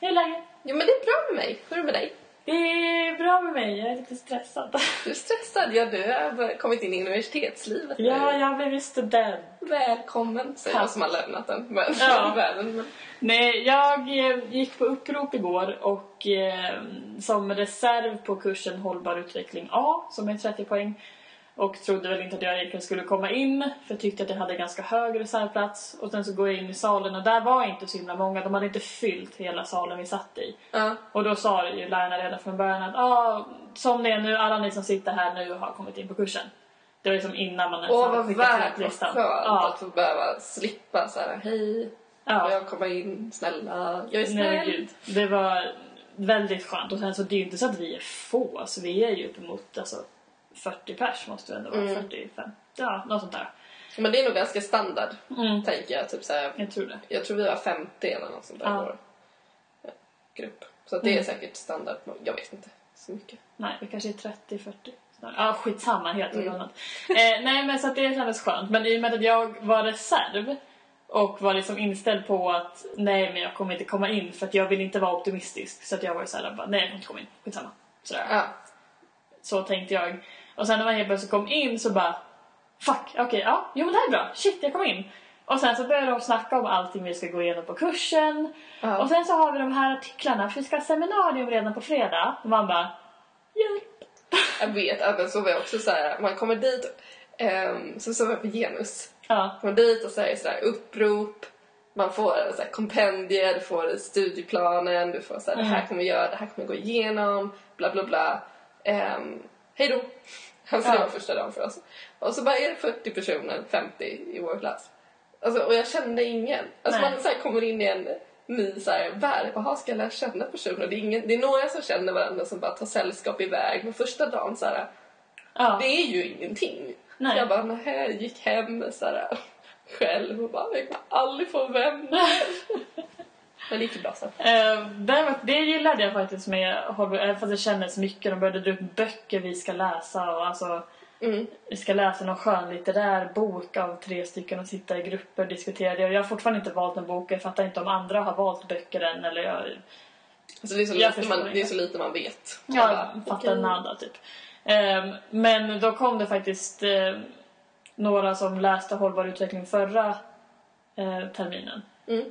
Hur är läget? Jo men det är bra med mig. Hur är det med dig? Det är bra med mig, jag är lite stressad. Du är stressad? Ja, du har kommit in i universitetslivet nu. Ja, jag har blivit student. Välkommen, säger Tack. jag som har lämnat den. Men, Ja. världen. Men, Nej, jag eh, gick på upprop igår och eh, som reserv på kursen Hållbar utveckling A, som är 30 poäng. Och trodde väl inte att jag egentligen skulle komma in, för jag tyckte att jag hade ganska hög reservplats. Och sen så går jag in i salen och där var inte så himla många, de hade inte fyllt hela salen vi satt i. ja. Och då sa ju lärarna redan från början att ah, som det är nu, alla ni som sitter här nu har kommit in på kursen. Det var liksom innan man ens Åh hade skickat värt, ut vad skönt Ja, att få behöva slippa så här. hej, ja. jag komma in, snälla, jag är Nej, snäll. gud. Det var väldigt skönt. Och sen så det är ju inte så att vi är få, alltså vi är ju uppemot alltså, 40 pers måste det ändå vara, Mm. 45. Ja, något sånt där. Men det är nog ganska standard, Mm. tänker jag. Typ så här, Jag tror det. jag tror vi var 50 eller något sånt där Ja. vår eh, grupp. Så det är Mm. säkert standard. Jag vet inte så mycket. Nej, det kanske är 30-40. snarare. Ja, skitsamma, helt Mm. mm. Eh, nej, men så att det kändes skönt. Men i och med att jag var reserv och var liksom inställd på att nej, men jag kommer inte komma in för att jag vill inte vara optimistisk. Så att jag var ju såhär, bara, nej, jag kommer inte komma in. Skitsamma. Sådär. Ja. Så tänkte jag. Och sen när man helt plötsligt kom in så bara Fuck, okej, ja, jo men det här är bra. Shit, jag kom in. Och sen så började de snacka om allting vi ska gå igenom på kursen. Ja. Och sen så har vi de här artiklarna för vi ska ha seminarium redan på fredag. Och man bara Hjälp! Jag vet, men så var jag också så här. Man kommer dit, um, så så var jag på genus. Ja, kommer dit och det så här upprop. Man får så här kompendier, du får studieplanen, du får så här, det här Mm. kommer vi göra, det här kommer vi gå igenom, bla bla bla. Um, hej då! Alltså det Ja. var första dagen för oss. Och så bara är det 40 personer, 50 i vår klass. Alltså, och jag kände ingen. Alltså Nej. man så här, kommer in i en ny så här, värld. Jaha, ska jag lära känna personer? Det är, ingen, det är några som känner varandra som bara tar sällskap iväg. Men första dagen så här, ja. det är ju ingenting. Nej. Jag bara, nej, gick hem så här, själv och bara, jag kommer aldrig få vänner. Det gick ju bra sen. Eh, däremot, det gillade jag faktiskt med Hållbar, även fast det kändes mycket. De började dra upp böcker vi ska läsa och alltså Mm. vi ska läsa någon skönlitterär bok av tre stycken och sitta i grupper och diskutera det. Och jag har fortfarande inte valt en bok. Jag fattar inte om andra har valt böcker än eller jag, Alltså det, är så lite man, det är så lite man vet. jag bara, fattar okej. nada typ. Ehm, men då kom det faktiskt eh, några som läste hållbar utveckling förra eh, terminen. Mm.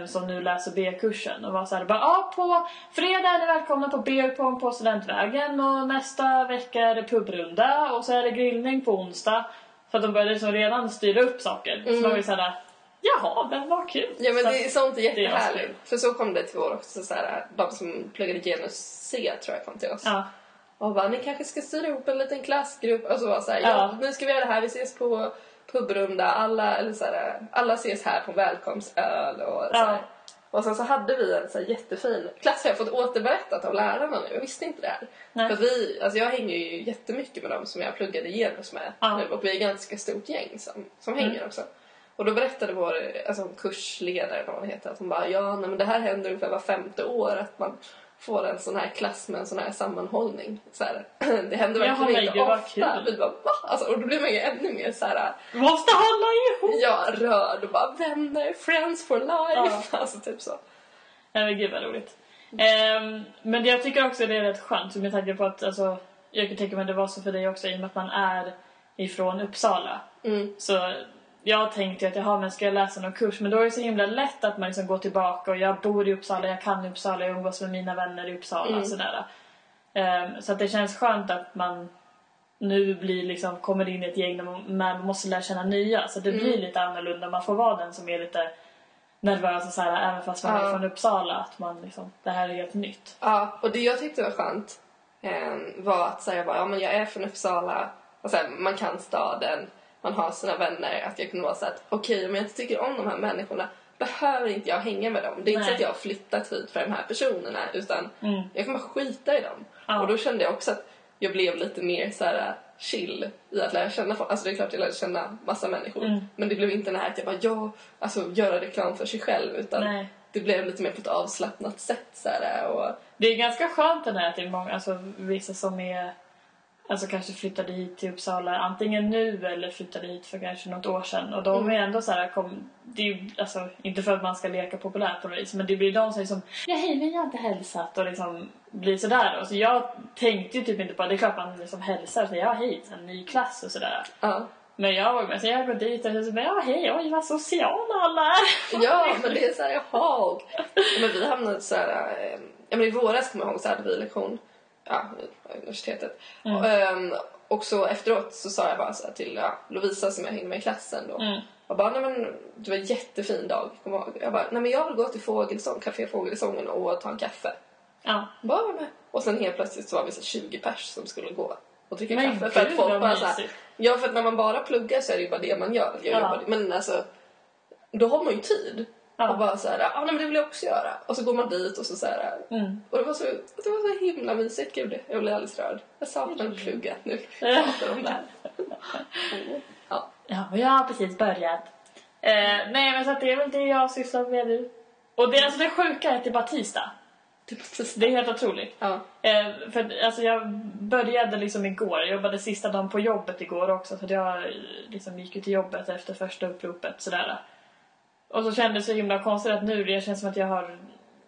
eh, som nu läser B-kursen och var så här bara ah, på fredag är ni välkomna på B-pong på Studentvägen och nästa vecka är det pubrunda och så är det grillning på onsdag. För att de började liksom redan styra upp saker. Så Mm. man var ju såhär jaha, men vad kul. Ja men Så det är sånt är jättehärligt. För så kom det till vår också, så här, de som pluggade genus C tror jag kom till oss. Ja, Och bara, ni kanske ska styra ihop en liten klassgrupp. Och så var så här, ja. Ja. nu ska vi göra det här, vi ses på pubrunda, alla, eller så här, alla ses här på välkomstöl och så Ja. här. Och sen så hade vi en så här jättefin klass har jag fått återberättat av lärarna nu, jag visste inte det här. Nej. För vi, alltså jag hänger ju jättemycket med dem som jag pluggade genus med Ja. nu och vi är ett ganska stort gäng som, som Mm. hänger också. Och då berättade vår alltså, kursledare, vad hon heter, att hon bara ja, nej, men det här händer ungefär var femte år att man får en sån här klass med en sån här sammanhållning. Så här, det händer Jaha, verkligen inte gud, ofta. Vi bara, va? Alltså, och då blir man ju ännu mer så här, måste hålla ihop! ja, rörd och bara vänner, friends for life. Ja. Alltså typ så. Nej men gud vad roligt. Ehm, men jag tycker också det är rätt skönt med tanke på att alltså, jag kan tänka mig att det var så för dig också i och med att man är ifrån Uppsala. Mm. Så jag tänkte att jaha, men ska jag läsa någon kurs? Men då är det så himla lätt att man liksom går tillbaka och jag bor i Uppsala, jag kan Uppsala, jag umgås med mina vänner i Uppsala Mm. sådär. Ehm, så att det känns skönt att man nu blir liksom, kommer in i ett gäng där man, man måste lära känna nya. Så det Mm. blir lite annorlunda. Man får vara den som är lite nervös och så här, även fast man är Ja. från Uppsala. Att man liksom, det här är helt nytt. Ja, och det jag tyckte var skönt eh, var att säga bara, ja men jag är från Uppsala och sen man kan staden, man har sina vänner, att jag kunde vara så att okej om jag inte tycker om de här människorna behöver inte jag hänga med dem. Det är inte så Nej. att jag har flyttat hit för de här personerna utan Mm. jag kommer bara skita i dem. Ja. Och då kände jag också att jag blev lite mer så här chill i att lära känna folk. Alltså det är klart jag lärde känna massa människor. Mm. Men det blev inte det här att jag bara ja, alltså göra reklam för sig själv utan Nej. det blev lite mer på ett avslappnat sätt så här, och Det är ganska skönt den här att det är många, alltså vissa som är alltså kanske flyttade hit till Uppsala antingen nu eller flyttade hit för kanske något år sedan. Och de Mm. är ändå så här, kom, det är ju, alltså inte för att man ska leka populärt på något vis, men det blir de som är som ja hej men jag har inte hälsat och liksom blir sådär då. Så jag tänkte ju typ inte på det, är klart man liksom hälsar och säger ja hej, en ny klass och sådär. Ja. Men jag var med så jag går dit och så bara ja hej, oj vad sociala alla är. Ja, men det är så här, jaha. Men vi hamnade så här, eh, ja men i våras kommer jag ihåg så hade vi lektion, ja, universitetet. Mm. Och, ehm, och så efteråt så sa jag bara så till ja, Lovisa som jag hängde med i klassen då. Mm. Jag bara, nej men det var en jättefin dag, jag bara, nej men jag vill gå till Fågelsång, Café Fågelsången och ta en kaffe. Ja. Bara var med. Och sen helt plötsligt så var vi så 20 pers som skulle gå och dricka Men kaffe. För att gud, folk bara så här. Ja, för att när man bara pluggar så är det ju bara det man gör. Jag Ja. men alltså, då har man ju tid. Ja. Och bara så här, ja nej, men det vill jag också göra. Och så går man dit och så så här, Mm. och det var så, det var så himla mysigt. Gud, jag blir alldeles rörd. Jag saknar plugget nu. Jag pratar om det. Ja. Ja, och jag har precis börjat. Eh, nej, men så att det är väl det jag sysslar med nu. Och det, alltså det sjuka är att det är bara tisdag. Det är helt otroligt. Ja. Eh, för alltså jag började liksom igår. Jag jobbade sista dagen på jobbet igår också. Så att jag eh, liksom gick ju till jobbet efter första uppropet sådär. Och så kändes det så himla konstigt att nu, det känns som att jag har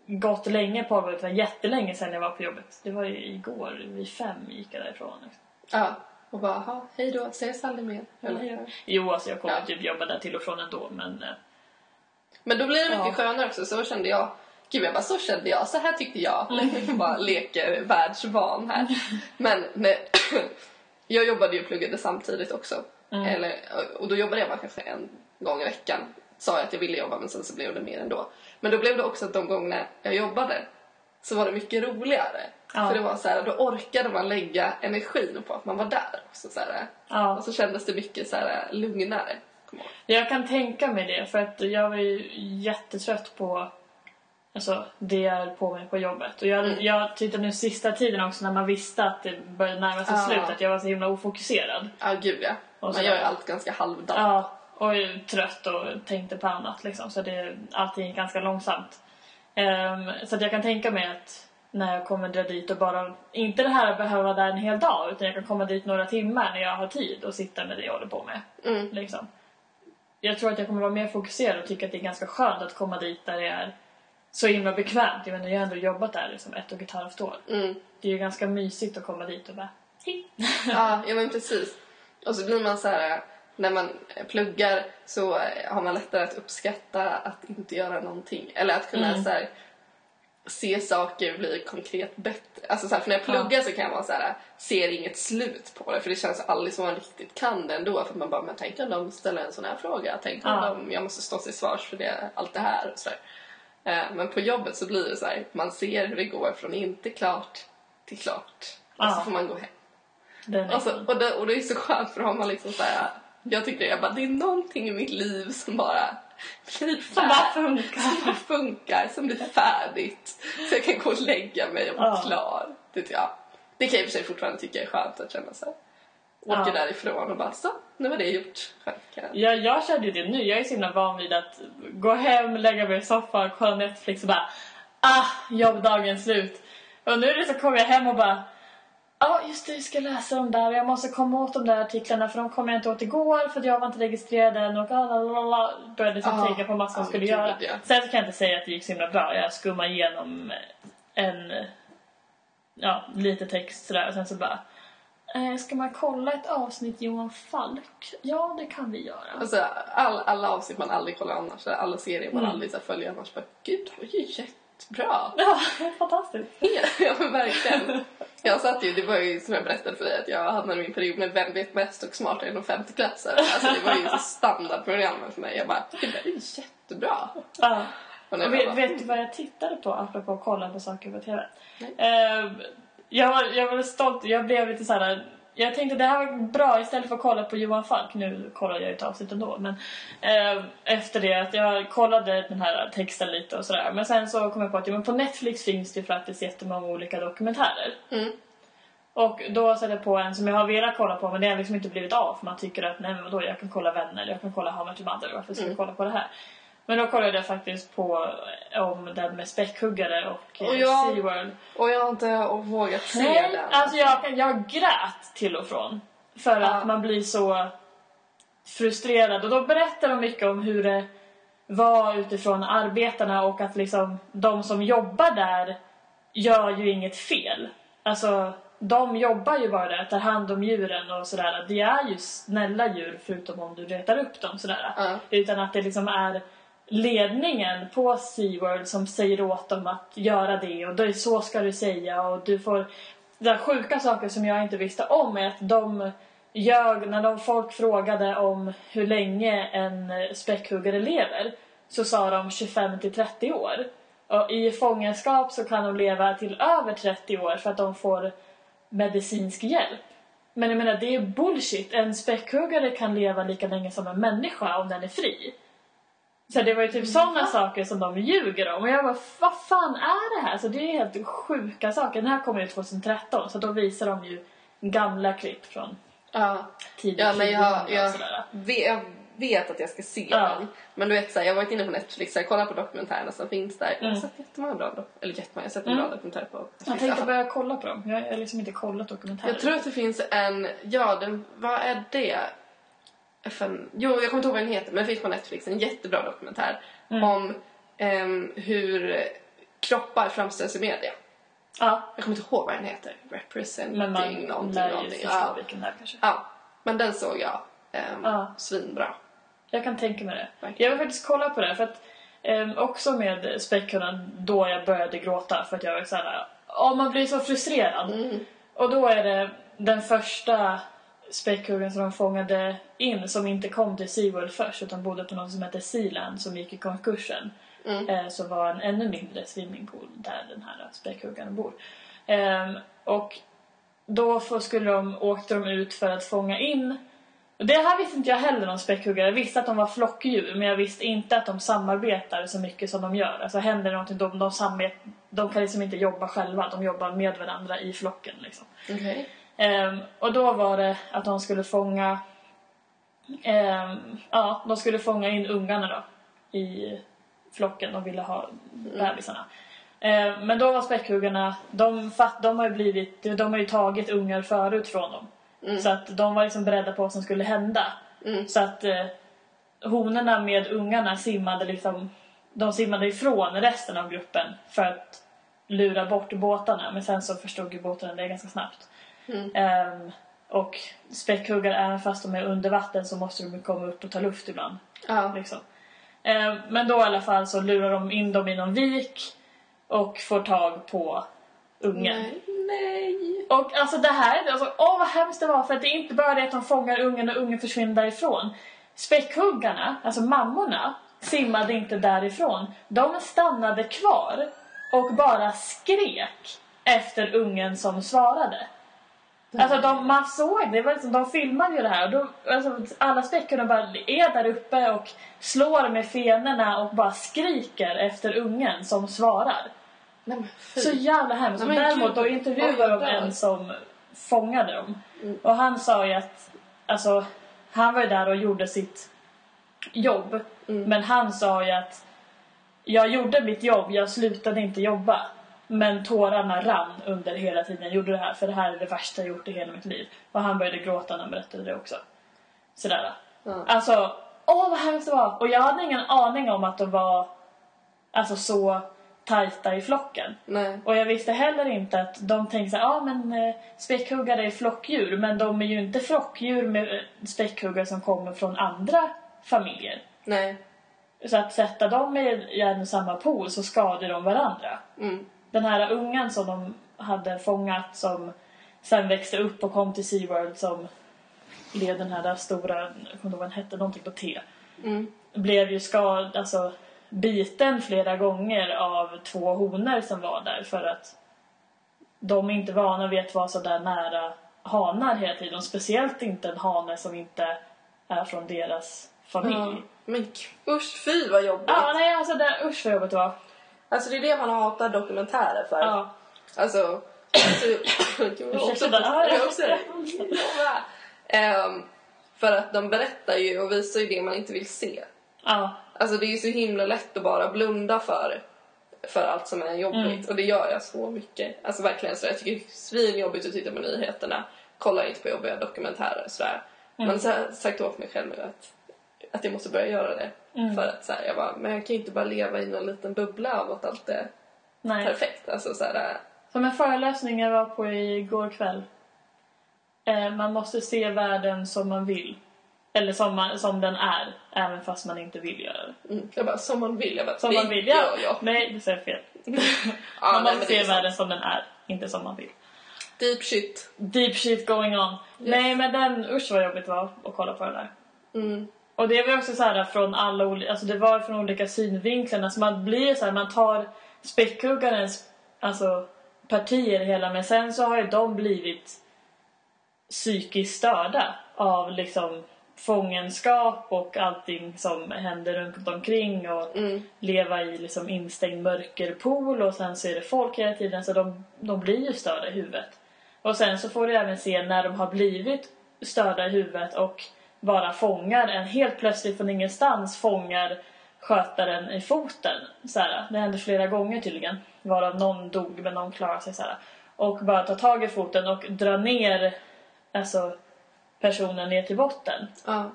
gått länge på jobbet. Det var jättelänge sedan jag var på jobbet. Det var ju igår, vid fem gick jag därifrån. Ja. Och bara, hej då, ses aldrig mer. Eller? Jo, alltså jag kommer Ja. typ jobba där till och från ändå, men... eh, Men då blir det mycket Ja. skönare också. Så kände jag. Gud, jag bara, så kände jag. Så här tyckte jag. Jag bara leker världsvan här. Men nej, jag jobbade ju och pluggade samtidigt också. Mm. Eller, och då jobbade jag bara kanske en gång i veckan. Sa jag att jag ville jobba men sen så blev det mer ändå. Men då blev det också att de gångerna jag jobbade så var det mycket roligare. Ja. För det var så här, då orkade man lägga energin på att man var där. också så här, Ja. Och så kändes det mycket så här, lugnare. Jag kan tänka mig det för att jag var ju jättetrött på alltså, det jag höll på med på jobbet. Och jag, Mm. jag tyckte nu sista tiden också när man visste att det började närma sig Ja. slut att jag var så himla ofokuserad. Ja, gud ja. Och Man så- gör ju allt ganska halvdant. Ja, och trött och tänkte på annat liksom. Så det, allting gick ganska långsamt. Ehm, så att jag kan tänka mig att när jag kommer dra dit och bara, inte det här att behöva vara där en hel dag utan jag kan komma dit några timmar när jag har tid och sitta med det jag håller på med. Mm. Liksom. Jag tror att jag kommer vara mer fokuserad och tycka att det är ganska skönt att komma dit där det är så himla bekvämt. Jag, menar, jag har ändå jobbat där liksom ett och ett halvt år. Mm. Det är ju ganska mysigt att komma dit och bara hej. Ja, ja men precis. Och så blir man så här, när man pluggar så har man lättare att uppskatta att inte göra någonting. Eller att kunna Mm. så här, se saker bli konkret bättre. Alltså så här, för när jag pluggar så kan man så här, ser inget slut på det för det känns aldrig som man riktigt kan det ändå. För att man bara, men tänk om de ställer en sån här fråga. Tänk om Ja. de, jag måste stå till svars för det, allt det här. Och så där. Eh, Men på jobbet så blir det så här, man ser hur det går från inte klart till klart. Och så Ja. får man gå hem. Alltså, och, det, och det är så skönt för då har man liksom så här, jag tycker jag bara, det är någonting i mitt liv som bara blir som bara funkar. Som bara funkar, som blir färdigt. Så jag kan gå och lägga mig och vara Ja. klar. Det, ja. det kan jag i och för sig fortfarande tycka är skönt att känna så. Åker Ja. därifrån och bara, så, nu var det gjort. Skönt, jag. Jag, jag kände ju det nu. Jag är så himla van vid att gå hem, lägga mig i soffan, kolla Netflix och bara ah, jobbdagen slut. Och nu är det så kommer jag hem och bara Ja, ah, just det, jag ska läsa de där. Jag måste komma åt de där artiklarna för de kom jag inte åt igår för jag var inte registrerad än och lalalala. började liksom Ja. tänka på massor jag Ja, skulle göra. ja. Sen kan jag inte säga att det gick så himla bra. Jag skummade igenom en ja, lite text sådär och sen så bara eh, Ska man kolla ett avsnitt Johan Falk? Ja, det kan vi göra. Alltså, all, alla avsnitt man aldrig kollar annars, alla serier man Mm. aldrig så följer annars. Bara, Gud, det var ju jättebra. Ja, det är fantastiskt. ja verkligen. Jag satt ju, det var ju som jag berättade för dig att jag hamnade i min period med Vem vet mest och smartare än de femteklassare. Alltså det var ju så standardprogrammet för mig. Jag bara, det där är ju jättebra. Ja. Och Och vet, bara, vet du vad jag tittade på apropå att kolla på saker på TV? Eh, jag, var, jag var stolt, jag blev lite så här. Jag tänkte det här var bra istället för att kolla på Johan Falk. Nu kollar jag ju ett avsnitt ändå. Men eh, efter det att jag kollade den här texten lite och sådär. Men sen så kom jag på att ja, men på Netflix finns det ju faktiskt jättemånga olika dokumentärer. mm, Och då satte jag på en som jag har velat kolla på men det har liksom inte blivit av för man tycker att nej men vadå jag kan kolla vänner, jag kan kolla How Much Mother, varför ska jag Mm. kolla på det här? Men då kollade jag faktiskt på eh, om den med späckhuggare och, eh, Och jag- SeaWorld. Och jag har inte vågat se Nej, den. alltså jag, jag grät till och från. För Ja. att man blir så frustrerad. Och då berättar de mycket om hur det var utifrån arbetarna och att liksom de som jobbar där gör ju inget fel. Alltså, de jobbar ju bara där, tar hand om djuren och sådär. Det är ju snälla djur förutom om du retar upp dem sådär. Ja. Utan att det liksom är ledningen på SeaWorld som säger åt dem att göra det och det, så ska du säga och du får... Det där sjuka saker som jag inte visste om är att de ljög när de folk frågade om hur länge en späckhuggare lever så sa de 25 till 30 år. Och i fångenskap så kan de leva till över 30 år för att de får medicinsk hjälp. Men jag menar, det är bullshit. En späckhuggare kan leva lika länge som en människa om den är fri. Så det var ju typ sådana saker som de ljuger om. Och jag bara, vad fan är det här? Så det är helt sjuka saker. Den här kommer ju 2013 så då visar de ju gamla klipp från Ja. tidigt Ja, men jag, 2000 och jag, sådär. vet, jag vet att jag ska se Ja. den. Men du vet, så här, jag har varit inne på Netflix och kollat på dokumentärerna som finns där. Jag har Mm. sett jättemånga bra dok- Eller jättemånga, jag har sett en Mm. bra dokumentär på Netflix. Jag tänkte Ja. börja kolla på dem. Jag har liksom inte kollat dokumentärer. Jag tror att det finns en, ja den, vad är det? FN, jo, jag kommer inte ihåg vad den heter, men det finns på Netflix en jättebra dokumentär Mm. om ehm, hur kroppar framställs i media. Ja, Jag kommer inte ihåg vad den heter. Representing men man någonting, någonting. Ja. vilken det är kanske. ja, men den såg jag. Um, Ja. Svinbra. Jag kan tänka mig det. Verkligen. Jag vill faktiskt kolla på det för att ehm, också med späckhundan då jag började gråta för att jag var såhär, ja man blir så frustrerad. Mm. Och då är det den första späckhuggen som de fångade in som inte kom till SeaWorld först utan bodde på något som heter Sealand som gick i konkursen. Mm. Eh, som var en ännu mindre swimmingpool där den här späckhuggaren bor. Ehm, och då skulle de, åkte de ut för att fånga in och det här visste inte jag heller om späckhuggare. Jag visste att de var flockdjur men jag visste inte att de samarbetar så mycket som de gör. Alltså händer någonting, de, de, samarbet, de kan liksom inte jobba själva. De jobbar med varandra i flocken liksom. Okej. Ehm, och då var det att de skulle fånga ehm, ja, de skulle fånga in ungarna då i flocken. De ville ha bebisarna. Ehm, men då var späckhuggarna, de, fatt, de har ju blivit, de har ju tagit ungar förut från dem. Så att de var liksom beredda på vad som skulle hända. Mm. Så att eh, honorna med ungarna simmade liksom, de simmade ifrån resten av gruppen för att lura bort båtarna. Men sen så förstod ju båtarna det ganska snabbt. Mm. Ehm, och späckhuggare, även fast de är under vatten så måste de komma upp och ta luft ibland. Ja. Liksom. Ehm, men då i alla fall så lurar de in dem i någon vik och får tag på ungen. Nej. Nej. Och alltså det här, alltså, åh vad hemskt det var för att det är inte bara det att de fångar ungen och ungen försvinner därifrån. Späckhuggarna, alltså mammorna, simmade inte därifrån. De stannade kvar och bara skrek efter ungen som svarade. Alltså de, man såg, det var liksom, de filmade ju det här och då, alltså, alla späckhundar bara är där uppe och slår med fenorna och bara skriker efter ungen som svarar. Nej men. Så jävla hemskt. Nej, Däremot då intervjuade de en som fångade dem. Mm. Och han sa ju att, alltså, han var ju där och gjorde sitt jobb. Mm. Men han sa ju att jag gjorde mitt jobb, jag slutade inte jobba. Men tårarna rann under hela tiden jag gjorde det här, för det här är det värsta jag gjort i hela mitt liv. Och han började gråta när han berättade det också. Sådär. Ja. Alltså, åh vad hemskt det var! Och jag hade ingen aning om att de var alltså så tajta i flocken. Nej. Och jag visste heller inte att de tänkte så här, ja men eh, späckhuggare är flockdjur, men de är ju inte flockdjur med eh, späckhuggare som kommer från andra familjer. Nej. Så att sätta dem i, i en och samma pool så skadar de varandra. Mm. Den här ungen som de hade fångat som sen växte upp och kom till SeaWorld som blev den här där stora, jag kommer inte ihåg vad den hette, någonting på T. Mm. Blev ju skad, alltså biten flera gånger av två honor som var där för att de är inte vana vid att vara så där nära hanar hela tiden. Speciellt inte en hane som inte är från deras familj. Ja. Men usch fy vad jobbigt. Ja, nej alltså det, usch vad jobbigt det var. Alltså det är det man hatar dokumentärer för. Ja. Alltså, alltså jag har också jag det. Ehm, för att de berättar ju och visar ju det man inte vill se. Ja. Alltså det är ju så himla lätt att bara blunda för, för allt som är jobbigt. Mm. Och det gör jag så mycket. Alltså verkligen så jag tycker det är svinjobbigt att titta på nyheterna. Kollar inte på jobbiga dokumentärer sådär. Mm. Men så har jag sagt åt mig själv nu att, att jag måste börja göra det. Mm. För att så här, jag bara, men jag kan ju inte bara leva i någon liten bubbla av att allt är Nej. perfekt. Alltså så här, Som en föreläsning jag var på igår kväll. Eh, man måste se världen som man vill. Eller som, man, som den är, även fast man inte vill göra det. mm, jag bara, som man vill. Jag bara, Som man vill, ja. ja. Nej, du säger fel. ja man nej, måste se sant. världen som den är, inte som man vill. Deep shit. Deep shit going on. Nej, men den, usch vad jobbigt det var att kolla på det där. Mm. Och det var också så här från alla olika, alltså det var från olika synvinklar. Så man blir så här, man tar späckhuggarens alltså, partier hela, men sen så har ju de blivit psykiskt störda av liksom fångenskap och allting som händer runt omkring och Mm. leva i liksom instängd mörkerpool och sen så är det folk hela tiden så de, de blir ju störda i huvudet. Och sen så får du även se när de har blivit störda i huvudet och bara fångar en helt plötsligt från ingenstans fångar skötaren i foten. Så här, det hände flera gånger tydligen. Varav någon dog men någon klarade sig så här. Och bara tar tag i foten och drar ner alltså, personen ner till botten. Ja.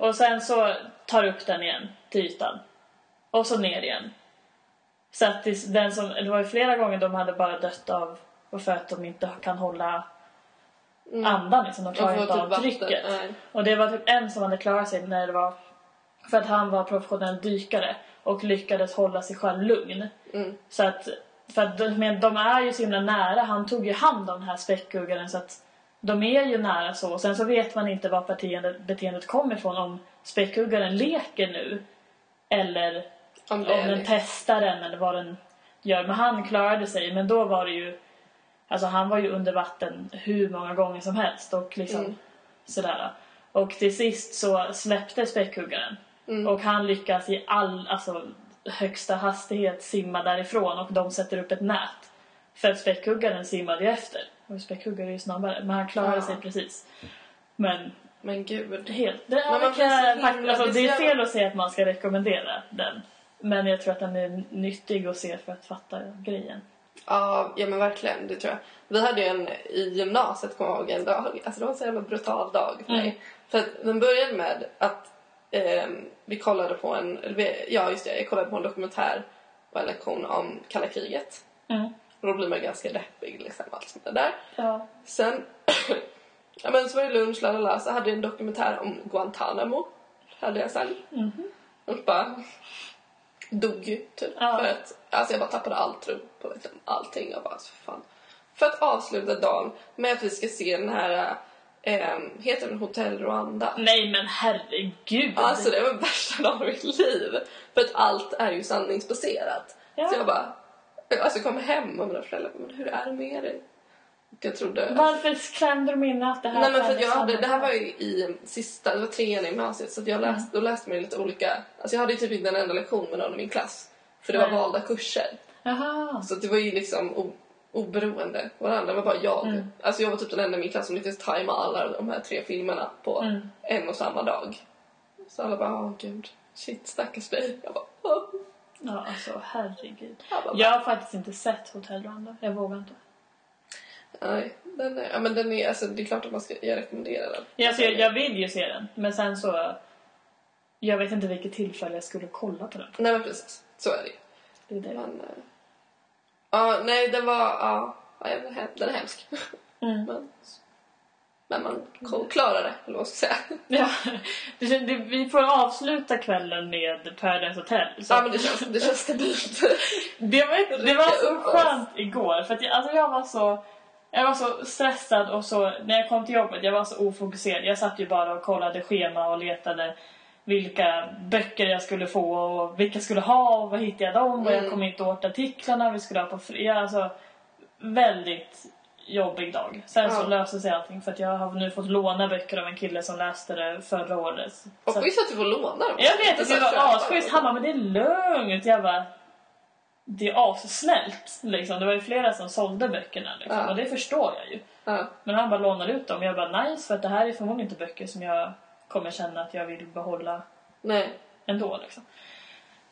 Och sen så tar upp den igen till ytan. Och så ner igen. Så att det, den som, det var ju flera gånger de hade bara dött av för att de inte kan hålla. Andan liksom. De klarar inte typ av vatten, trycket. nej. Och det var typ en som hade klarat sig när det var för att han var professionell dykare och lyckades hålla sig själv lugn. Mm. Så att, för att de, men de är ju så himla nära. Han tog ju hand om den här späckhuggaren så att de är ju nära så. Och sen så vet man inte var beteendet, beteendet kommer ifrån. Om späckhuggaren leker nu eller Om om den testar den eller vad den gör. Men han klarade sig. Men då var det ju... Alltså han var ju under vatten hur många gånger som helst och liksom Mm. sådär. Och till sist så släppte späckhuggaren. Mm. Och han lyckas i all, alltså högsta hastighet simma därifrån och de sätter upp ett nät. För att späckhuggaren simmade ju efter. Och späckhuggare är ju snabbare. Men han klarade Ja. sig precis. Men Men gud. helt... Det, Men blir så kan, alltså, det är är fel att säga att man ska rekommendera den. Men jag tror att den är nyttig att se för att fatta grejen. Ja, ja men verkligen, det tror jag. Vi hade en i gymnasiet, kommer jag ihåg, en dag. Alltså det var en så jävla brutal dag för mig. Mm. För att den började med att ehm, vi kollade på en, vi, ja just det, jag kollade på en dokumentär och en lektion om kalla kriget. Mm. Och då blir man ganska deppig liksom, allt är där. Ja. Sen, ja men så var det lunch, lalala, så hade jag en dokumentär om Guantanamo. Hade jag sen. Mhm. Och bara dog ju typ. Ja. För att, alltså jag bara tappade all tro på liksom, allting. Jag bara, så fan. För att avsluta dagen med att vi ska se den här, eh, heter den Hotell Rwanda? Nej men herregud! Alltså det var värsta dagen i mitt liv. För att allt är ju sanningsbaserat. Ja. Så jag bara, alltså jag kom hem och mina föräldrar bara, hur är det med dig? Jag trodde... Varför klämde de in att det här Nej men för jag hade, det här var ju i sista, det var trean i gymnasiet så jag Mm. läste, då läste man lite olika, alltså jag hade ju typ inte en enda lektion med någon i min klass. För det var Nej. valda kurser. Jaha. Så det var ju liksom o, oberoende varandra, det var bara jag. Mm. Alltså jag var typ den enda i min klass som lyckades tajma alla de här tre filmerna på Mm. en och samma dag. Så alla bara, åh gud, shit stackars dig. Jag bara, åh. Ja alltså herregud. Jag bara, Jag har faktiskt inte sett Hotell Rwanda. Jag vågar inte. Nej, den är, ja men den är, alltså det är klart att man ska, jag rekommenderar den. Ja, alltså, jag, jag vill ju se den. Men sen så... Jag vet inte vilket tillfälle jag skulle kolla på den. Nej men precis, så är det ju. Det är det. Men, eh, ja, nej, den var, ja, ja, den är hemsk. Mm. Men, men man klarar det, eller vad ska jag säga. Ja, det, det, vi får avsluta kvällen med Paradise Hotel. Så Ja, men det känns, det känns stabilt. det, var, det var så skönt igår. För jag, alltså jag var så... Jag var så stressad och så... När jag kom till jobbet, jag var så ofokuserad. Jag satt ju bara och kollade schema och letade vilka böcker jag skulle få och vilka jag skulle ha och vad hittade jag dem och jag Mm. kom inte åt artiklarna vi skulle ha på fredag. Alltså, väldigt jobbig dag. Sen så Ja. löste sig allting för att jag har nu fått låna böcker av en kille som läste det förra året. Och Så- att du får låna dem. jag vet att det här var asschysst. Han bara, men det är lugnt. Jag bara, det är assnällt. Liksom. Det var ju flera som sålde böckerna liksom. Ja. och det förstår jag ju. Ja. Men han bara lånade ut dem. Jag bara, nice för att det här är förmodligen inte böcker som jag kommer känna att jag vill behålla Nej. ändå liksom.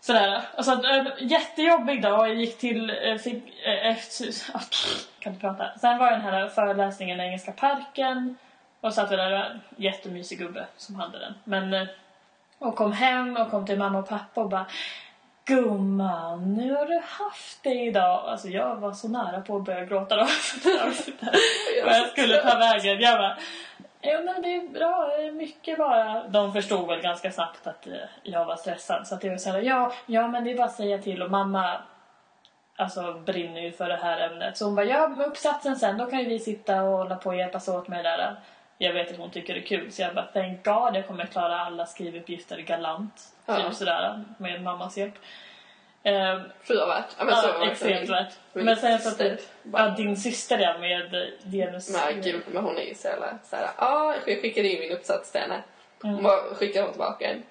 Sådär. Alltså, jättejobbig dag. Jag gick till... eh, Fick, eh, efter, ah, kan inte prata. Sen var den här föreläsningen i Engelska parken. Och satt vi där, jättemysig gubbe som hade den. Men, eh, och kom hem och kom till mamma och pappa och bara Gumman, nu har du haft det idag. Alltså jag var så nära på att börja gråta då. Vad jag skulle ta vägen. Jag bara, ja men det är bra, mycket bara. De förstod väl ganska snabbt att eh, jag var stressad. Så att jag var såhär, ja, ja men det är bara att säga till. Och mamma alltså brinner ju för det här ämnet. Så hon bara, ja med uppsatsen sen då kan ju vi sitta och hålla på och hjälpas åt med det där. Jag vet att hon tycker det är kul så jag bara, thank God jag kommer klara alla skrivuppgifter galant. Ja. Typ sådär med mammas hjälp. Ehm, Fy vad värt. Ja, men så ja, extremt värt. Men sen så typ, ja din syster ja med genus... Nej gud, men hon är ju så jävla såhär, ja, jag skickade in min uppsats till henne. Mm. Hon bara skickade hon tillbaka den.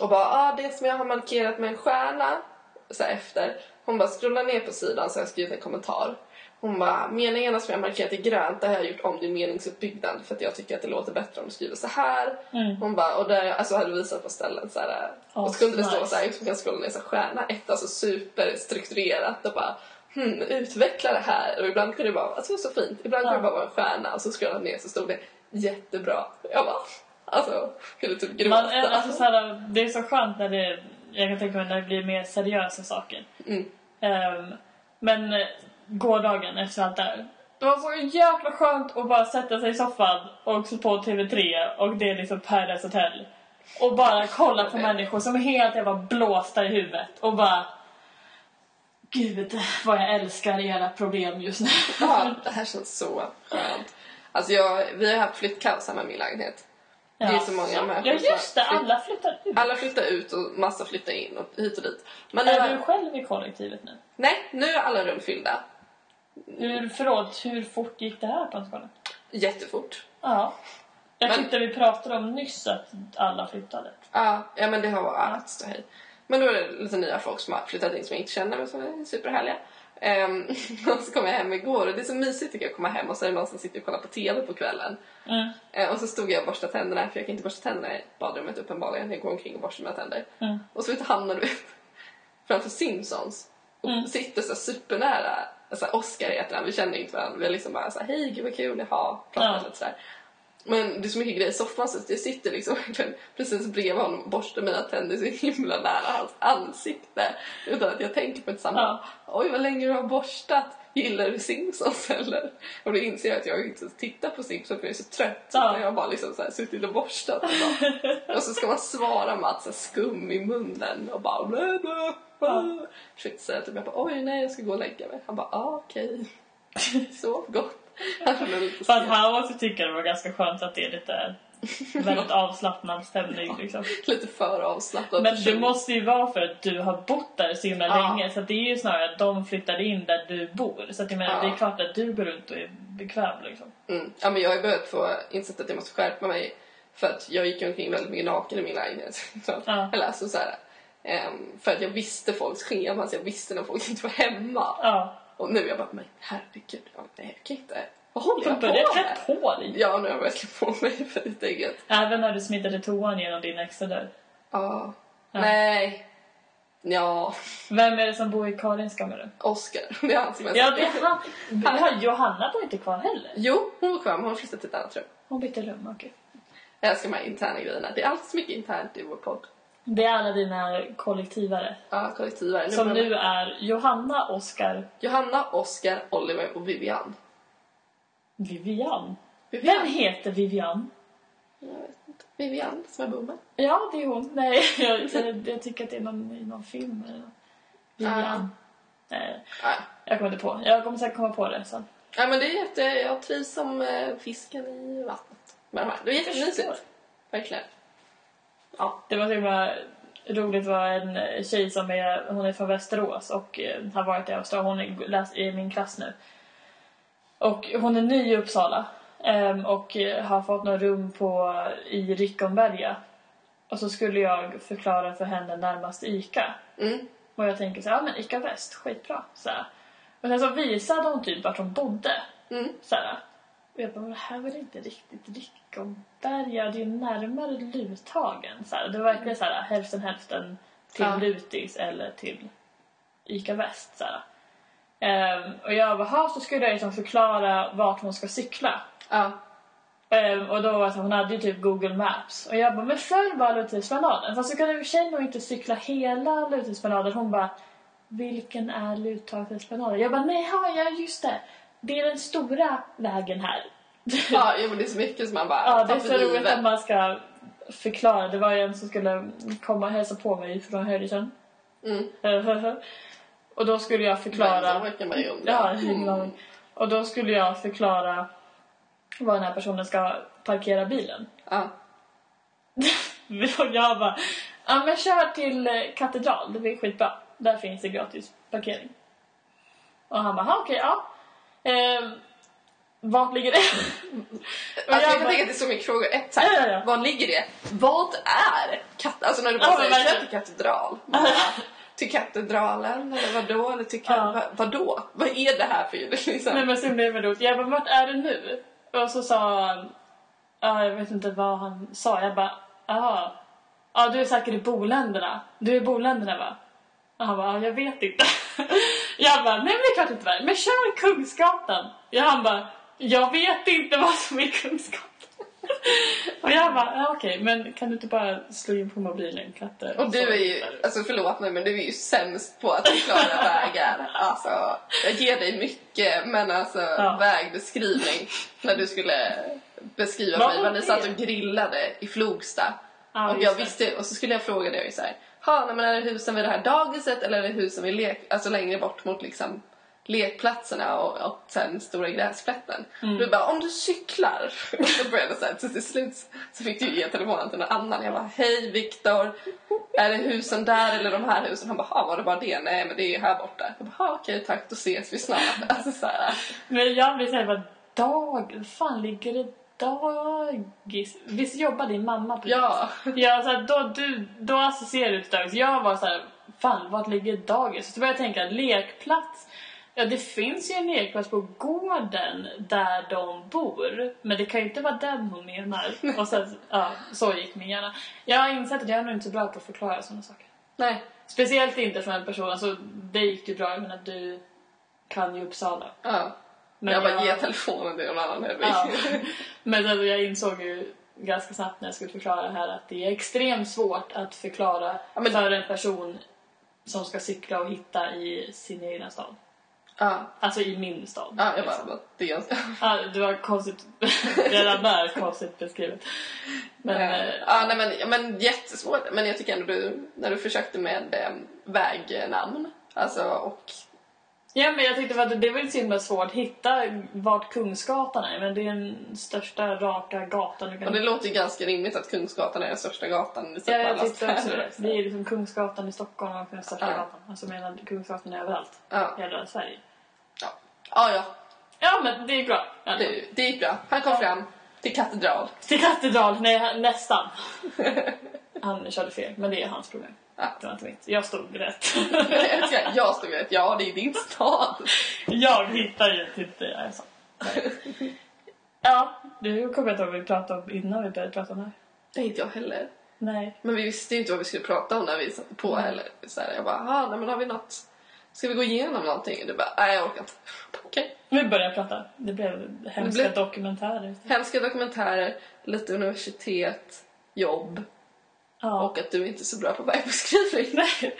Och bara, ja det som jag har markerat med en stjärna, så här efter. Hon bara, scrolla ner på sidan så har jag skrivit en kommentar. Hon bara, meningarna som jag markerat i grönt, det har jag gjort om din meningsuppbyggnad för att jag tycker att det låter bättre om du skriver så här. Mm. Hon bara, och där, alltså hade visat på ställen så här. Oh, och så kunde det stå nice. så här, man kan scrolla ner så här, stjärna ett, alltså superstrukturerat och bara hmm, utveckla det här. Och ibland kunde det bara, alltså så fint, ibland kunde det Ja. bara vara en stjärna och så scrollade jag ner så stod det jättebra. Jag bara, alltså, kunde typ gråta. Man, är- alltså, såhär, det är så skönt när det, jag kan tänka mig när det blir mer seriösa saker. Mm. Ehm, men eh, gårdagen efter allt det här. Det var så jäkla skönt att bara sätta sig i soffan och slå på TV3 och det är liksom Paradise Hotel. Och bara kolla på människor som är helt jävla blåsta i huvudet och bara Gud vad jag älskar era problem just nu. Ja, det här känns så skönt. Alltså jag, vi har haft flyttkaos hemma i min lägenhet. Det är så många människor Ja just det, alla flyttar ut. Alla flyttar ut och massa flyttar in och hit och dit. Men Är har, du själv i kollektivet nu? nej, nu är alla rum fyllda. Hur, förlåt, hur fort gick det här på en skala? Jättefort. Ja. Jag Men- tyckte vi pratade om nyss att alla flyttade. Ja, ja men det har varit ståhej. Men då är det lite nya folk som har flyttat in som jag inte känner men som är superhärliga. Um, och så kom jag hem igår och det är så mysigt tycker jag att komma hem och så är det någon som sitter och kollar på TV på kvällen. Mm. Eh, och så stod jag och borstade tänderna för jag kan inte borsta tänderna i badrummet uppenbarligen. Jag går omkring och borstar mina tänder. Mm. Och så när du framför Simpsons och Mm. sitter så supernära. Alltså Oscar heter han, vi känner inte varandra. Vi är liksom bara så här, hej gud vad kul, jaha, pratar Ja. lite sådär. Men det är så mycket grejer i soffan så jag sitter liksom precis bredvid honom och borstar mina tänder så himla nära hans ansikte. Utan att jag tänker på ett samma. Ja. Oj vad länge du har borstat. Gillar du Simpsons eller? Och då inser jag att jag inte tittar på Simpsons för jag är så trött. Ja. Jag har bara liksom så här suttit och borstat. Och, bara, och så ska man svara med att så skum i munnen och bara blä, blä, blä. Försökte säga typ jag bara oj nej jag ska gå och lägga mig. Han bara ah, okej. Sov gott. Han För att han måste tycka det var ganska skönt att det är lite väldigt avslappnad stämning liksom. Lite för avslappnad Men det måste ju vara för att du har bott där så himla Ja. länge så det är ju snarare att de flyttade in där du bor. Så att jag menar, Ja. det är klart att du går runt och är bekväm liksom. Mm. Ja, men jag har börjat få insett att jag måste skärpa mig för att jag gick omkring väldigt mycket naken i min lägenhet. Så, Ja. Eller alltså så här, ehm, för att jag visste folks scheman så jag visste när folk inte var hemma. Ja. Och nu är jag bara, men herregud, ja, nej, jag kan inte. Vad håller Du jag på med? klä på dig. Ja, nu har jag klä på mig för helt enkelt. Även när du smittade toan genom din extra dörr. Ja. Ja. Nej. Ja, Vem är det som bor i Karins kammare? Oscar. Det är han som är Ja, det är han. Ja, Johanna bor inte kvar heller. Jo, hon var kvar men hon har flyttat till ett annat rum. Hon bytte rum, okej. Jag älskar de här interna grejerna. Det är alltid så mycket internt i vår podd. Det är alla dina kollektivare. Ja, kollektivare. Som börjar- nu är Johanna, Oskar, Johanna, Oscar, Oliver och Vivian. Vivian. Vivian? Vem heter Vivian? Jag vet inte. Vivian som är bomben. Ja, det är hon. Nej, jag, jag, jag tycker att det är någon, i någon film eller något. Vivian. Nej, Ja. jag kommer inte på. Jag kommer säkert komma på det sen. ja, men det är jätte... Jag trivs som eh, fisken i vattnet. Med de här. Det är jättemysigt. Verkligen. Ja. Det var så himla roligt var en tjej som är, hon är från Västerås och eh, har varit i Australien. Hon är i min klass nu. Och hon är ny i Uppsala ehm, och eh, har fått något rum på, i Rickomberga. Och så skulle jag förklara för henne närmast ICA. Mm. Och jag tänker så här, ja men ICA Väst, skitbra. Så här. Och sen så visade hon typ vart hon bodde. Mm. Så här. Och jag bara, men det här var inte riktigt Rickomberga. Det är ju närmare Luthagen. Så här. Det var verkligen så här, hälften hälften till Ja. Lutis eller till Ica Väst. Så här. Ehm, och jag bara, "Ha, så skulle jag liksom förklara vart hon ska cykla. Ja. Ehm, och då var det så, hon hade ju typ Google Maps. Och jag bara, men följ bara Luthuspromenaden. Fast så kunde vi i nog inte cykla hela Luthuspromenaden. Hon bara, vilken är Luthuspromenaden? Jag bara, nej, ja, just det. Det är den stora vägen här. Ja, jo, det är så mycket som man bara Ja, det är så roligt att man ska förklara. Det var ju en som skulle komma och hälsa på mig från Höjden. Mm. och då skulle jag förklara... Kan man ju. Ja, aning. Och då skulle jag förklara var den här personen ska parkera bilen. Ja. Och jag bara, ja men kör till eh, Katedral, det blir skitbra. Där finns det gratis parkering. Och han bara, "Ha, okej, ja. Ehm, vart ligger det? Alltså, jag kan tänka att det är så mycket frågor. Ett, här, Ja, ja, ja. Var ligger det? Vad är kat- Alltså när du bara Ja, säger till katedral. Bara, till katedralen eller vadå? Eller till Ja. va- vadå? Vad är det här för ljud? Liksom? Nej men så blev det. Jag bara, vart är det nu? Och så sa han, ja jag vet inte vad han sa. Jag bara, jaha. Ja du är säkert i Boländerna. Du är i Boländerna va? Och han bara, "Ja, jag vet inte. jag bara, nej men det är klart inte var. Men kör Kungsgatan. Och han bara, jag vet inte vad som är Kungsgatan. och jag bara, ja, okej men kan du inte bara slå in på mobilen katter? Och du är ju, alltså förlåt mig men du är ju sämst på att förklara vägar. Alltså, jag ger dig mycket men alltså Ja. vägbeskrivning när du skulle beskriva Vad mig vad ni satt och grillade i Flogsta. Ja, och jag visste, och så skulle jag fråga dig så här, ha, nej, men är det husen vid det här dagiset eller är det husen vid lek, alltså längre bort mot liksom lekplatserna och, och sen stora gräsplätten. Mm. Du bara, om du cyklar. Och så började så här, så till slut så fick du ge telefonen till någon annan. Jag bara, hej Viktor, är det husen där eller de här husen? Han bara, var det bara det? Nej, men det är här borta. Jag bara, okej, tack, då ses vi snart. Alltså så här, Men jag blir såhär, vad dag... fan ligger det dagis? Visst jobbar din mamma på ja. Ja, så här, då, du, då associerar du till dagis. Jag var så här, fan vart ligger dagis? Så började jag tänka, lekplats. Ja, det finns ju en lekplats på gården där de bor. Men det kan ju inte vara den hon menar. Och sen, ja, så gick min hjärna. Jag har insett att jag är nog inte så bra på att förklara sådana saker. Nej. Speciellt inte för en person, alltså det gick ju bra, jag menar du kan ju Uppsala. Ja. Men jag bara, jag- ge telefonen till någon annan Hedvig. Ja. Men alltså, jag insåg ju ganska snabbt när jag skulle förklara det här att det är extremt svårt att förklara Ja, men- för en person som ska cykla och hitta i sin egna stad. ja. Alltså i min stad. Ja, jag liksom. bara, det är ganska... Ja, det var konstigt. Redan där konstigt beskrivet. Men, ja, nej, men, men jättesvårt. Men jag tycker ändå du, när du försökte med eh, vägnamn, alltså och ja, men jag tyckte att det var inte så himla svårt att hitta vart Kungsgatan är. Men det är den största raka gatan du kan Och det låter ju ganska rimligt att Kungsgatan är den största gatan i Ja, jag tyckte också det. Det är liksom Kungsgatan i Stockholm och den största Ja. gatan. Alltså medan Kungsgatan är överallt. Ja. I hela Sverige. Ja. ja, ja. Ja, men det är bra. Ja, Det, det gick bra. Han kom fram till katedral. Till katedral, nej nästan. Han körde fel, men det är hans problem. Ja. Det var inte mitt. Jag stod rätt. Jag jag stod rätt. Ja, det är din stad. jag hittar ju typ det jag. Nej. Ja, du kommer inte ihåg vad vi pratade om innan vi började prata om det här. Det är inte jag heller. Nej. Men vi visste ju inte vad vi skulle prata om när vi satte på Mm. heller. Så här, jag bara, nej, men har vi något? Ska vi gå igenom någonting? Och du bara, nej jag orkar inte. Okej. Vi började prata. Det blev hemska blev- dokumentärer. Hemska dokumentärer, lite universitet, jobb Ja. och att du inte är så bra på vägbeskrivning. Nej.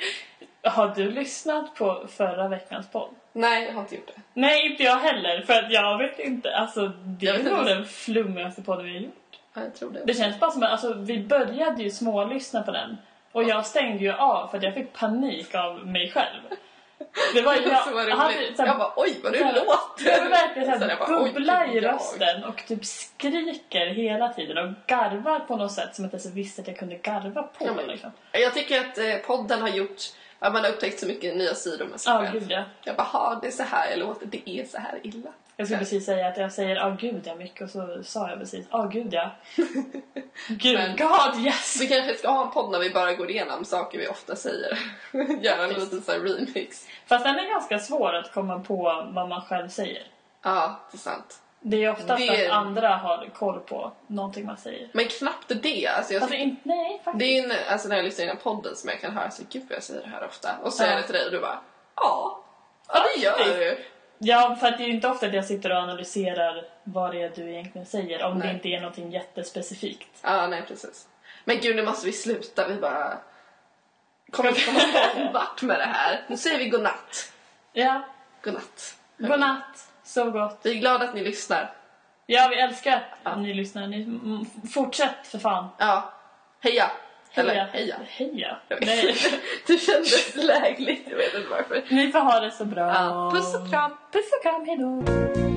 Har du lyssnat på förra veckans podd? Nej, jag har inte gjort det. Nej, inte jag heller. För att jag vet inte. Alltså, det Jag är nog den flummigaste podden vi har gjort. Ja, jag tror det. Det känns bara som att alltså, vi började ju smålyssna på den. Och jag stängde ju av för att jag fick panik av mig själv. Det var jag, så roligt. hade så här- jag bara, oj vad du så här- låter! Jag verkligen såhär oj, bubbla i rösten och typ skriker hela tiden och garvar på något sätt som jag inte ens visste att jag kunde garva på. Ja, men- liksom. Jag tycker att eh, podden har gjort att man har upptäckt så mycket nya sidor med sig Ja, själv. gud ja. Jag bara, det är så här jag låter, det är så här illa. Jag skulle precis säga att jag säger ja gud ja mycket och så sa jag precis ja gud ja. Gud, Men- God yes! Vi kanske ska ha en podd när vi bara går igenom saker vi ofta säger. Göra en liten sån remix. Fast den är ganska svår att komma på vad man själv säger. Ja, det är sant. Det är oftast Det- att andra har koll på någonting man säger. Men knappt det. Alltså jag, Alltså inte, nej faktiskt. det är en, alltså när jag lyssnar in på podden som jag kan höra så gud jag säger det här ofta. Och så Ja. är det till dig och du bara ja. Ja det gör du. Ja, för att det är ju inte ofta att jag sitter och analyserar vad det är du egentligen säger. Om Nej. det inte är någonting jättespecifikt. Ja nej precis. Men gud nu måste vi sluta. Vi bara kommer inte komma någon vart med det här. Nu säger vi godnatt. Ja, Godnatt. godnatt. Så gott. Vi är glada att ni lyssnar. Ja, vi älskar Ja. att ni lyssnar. Ni, fortsätt för fan. Ja. Heja. Eller heja. Heja. Nej. Det kändes lägligt. Jag vet inte varför. Ni får ha det så bra. Ja. Puss och kram. Puss och kram, hejdå.